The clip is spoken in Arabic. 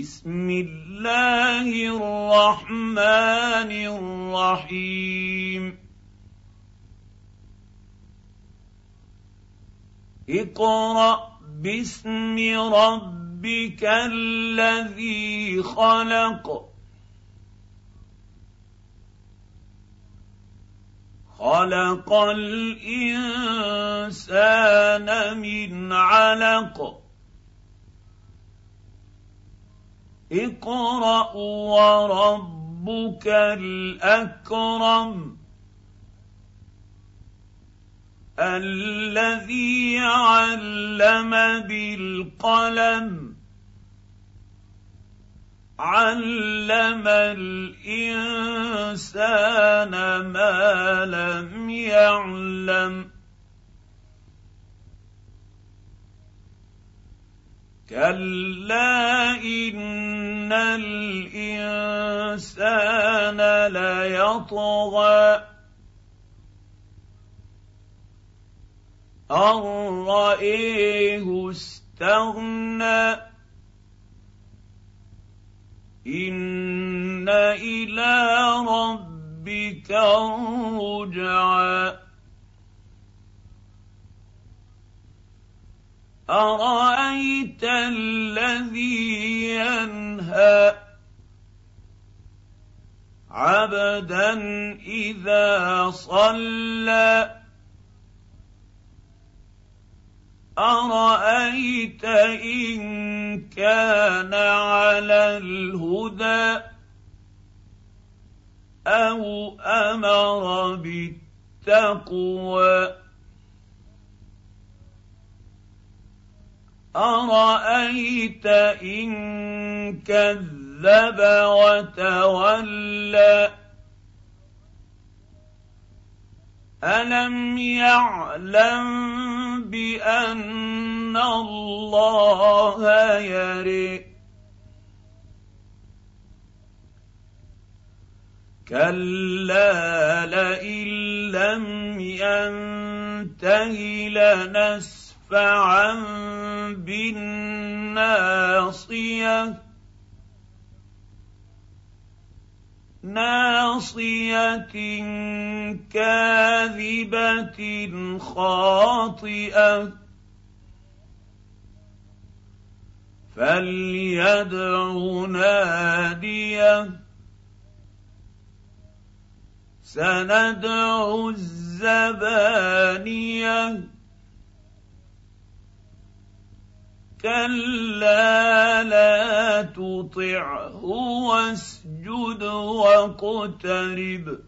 بسم الله الرحمن الرحيم. اقرأ باسم ربك الذي خلق. خلق الإنسان من علق. اقرأ وربك الأكرم الذي علم بالقلم علم الإنسان ما لم يعلم كلا ان الانسان ليطغى ان رايه استغنى ان إلى ربك الرجعى أرأيت الذي ينهى عبدا إذا صلى؟ أرأيت إن كان على الهدى أو أمر بالتقوى؟ أرأيت إن كذب وتولى؟ ألم يعلم بأن الله يرئ كلا لئن لم ينته لنسفعا بالناصيه ناصيه كاذبه خاطئه فليدع ناديه سندع الزبانيه كلا لا تطعه واسجد واقترب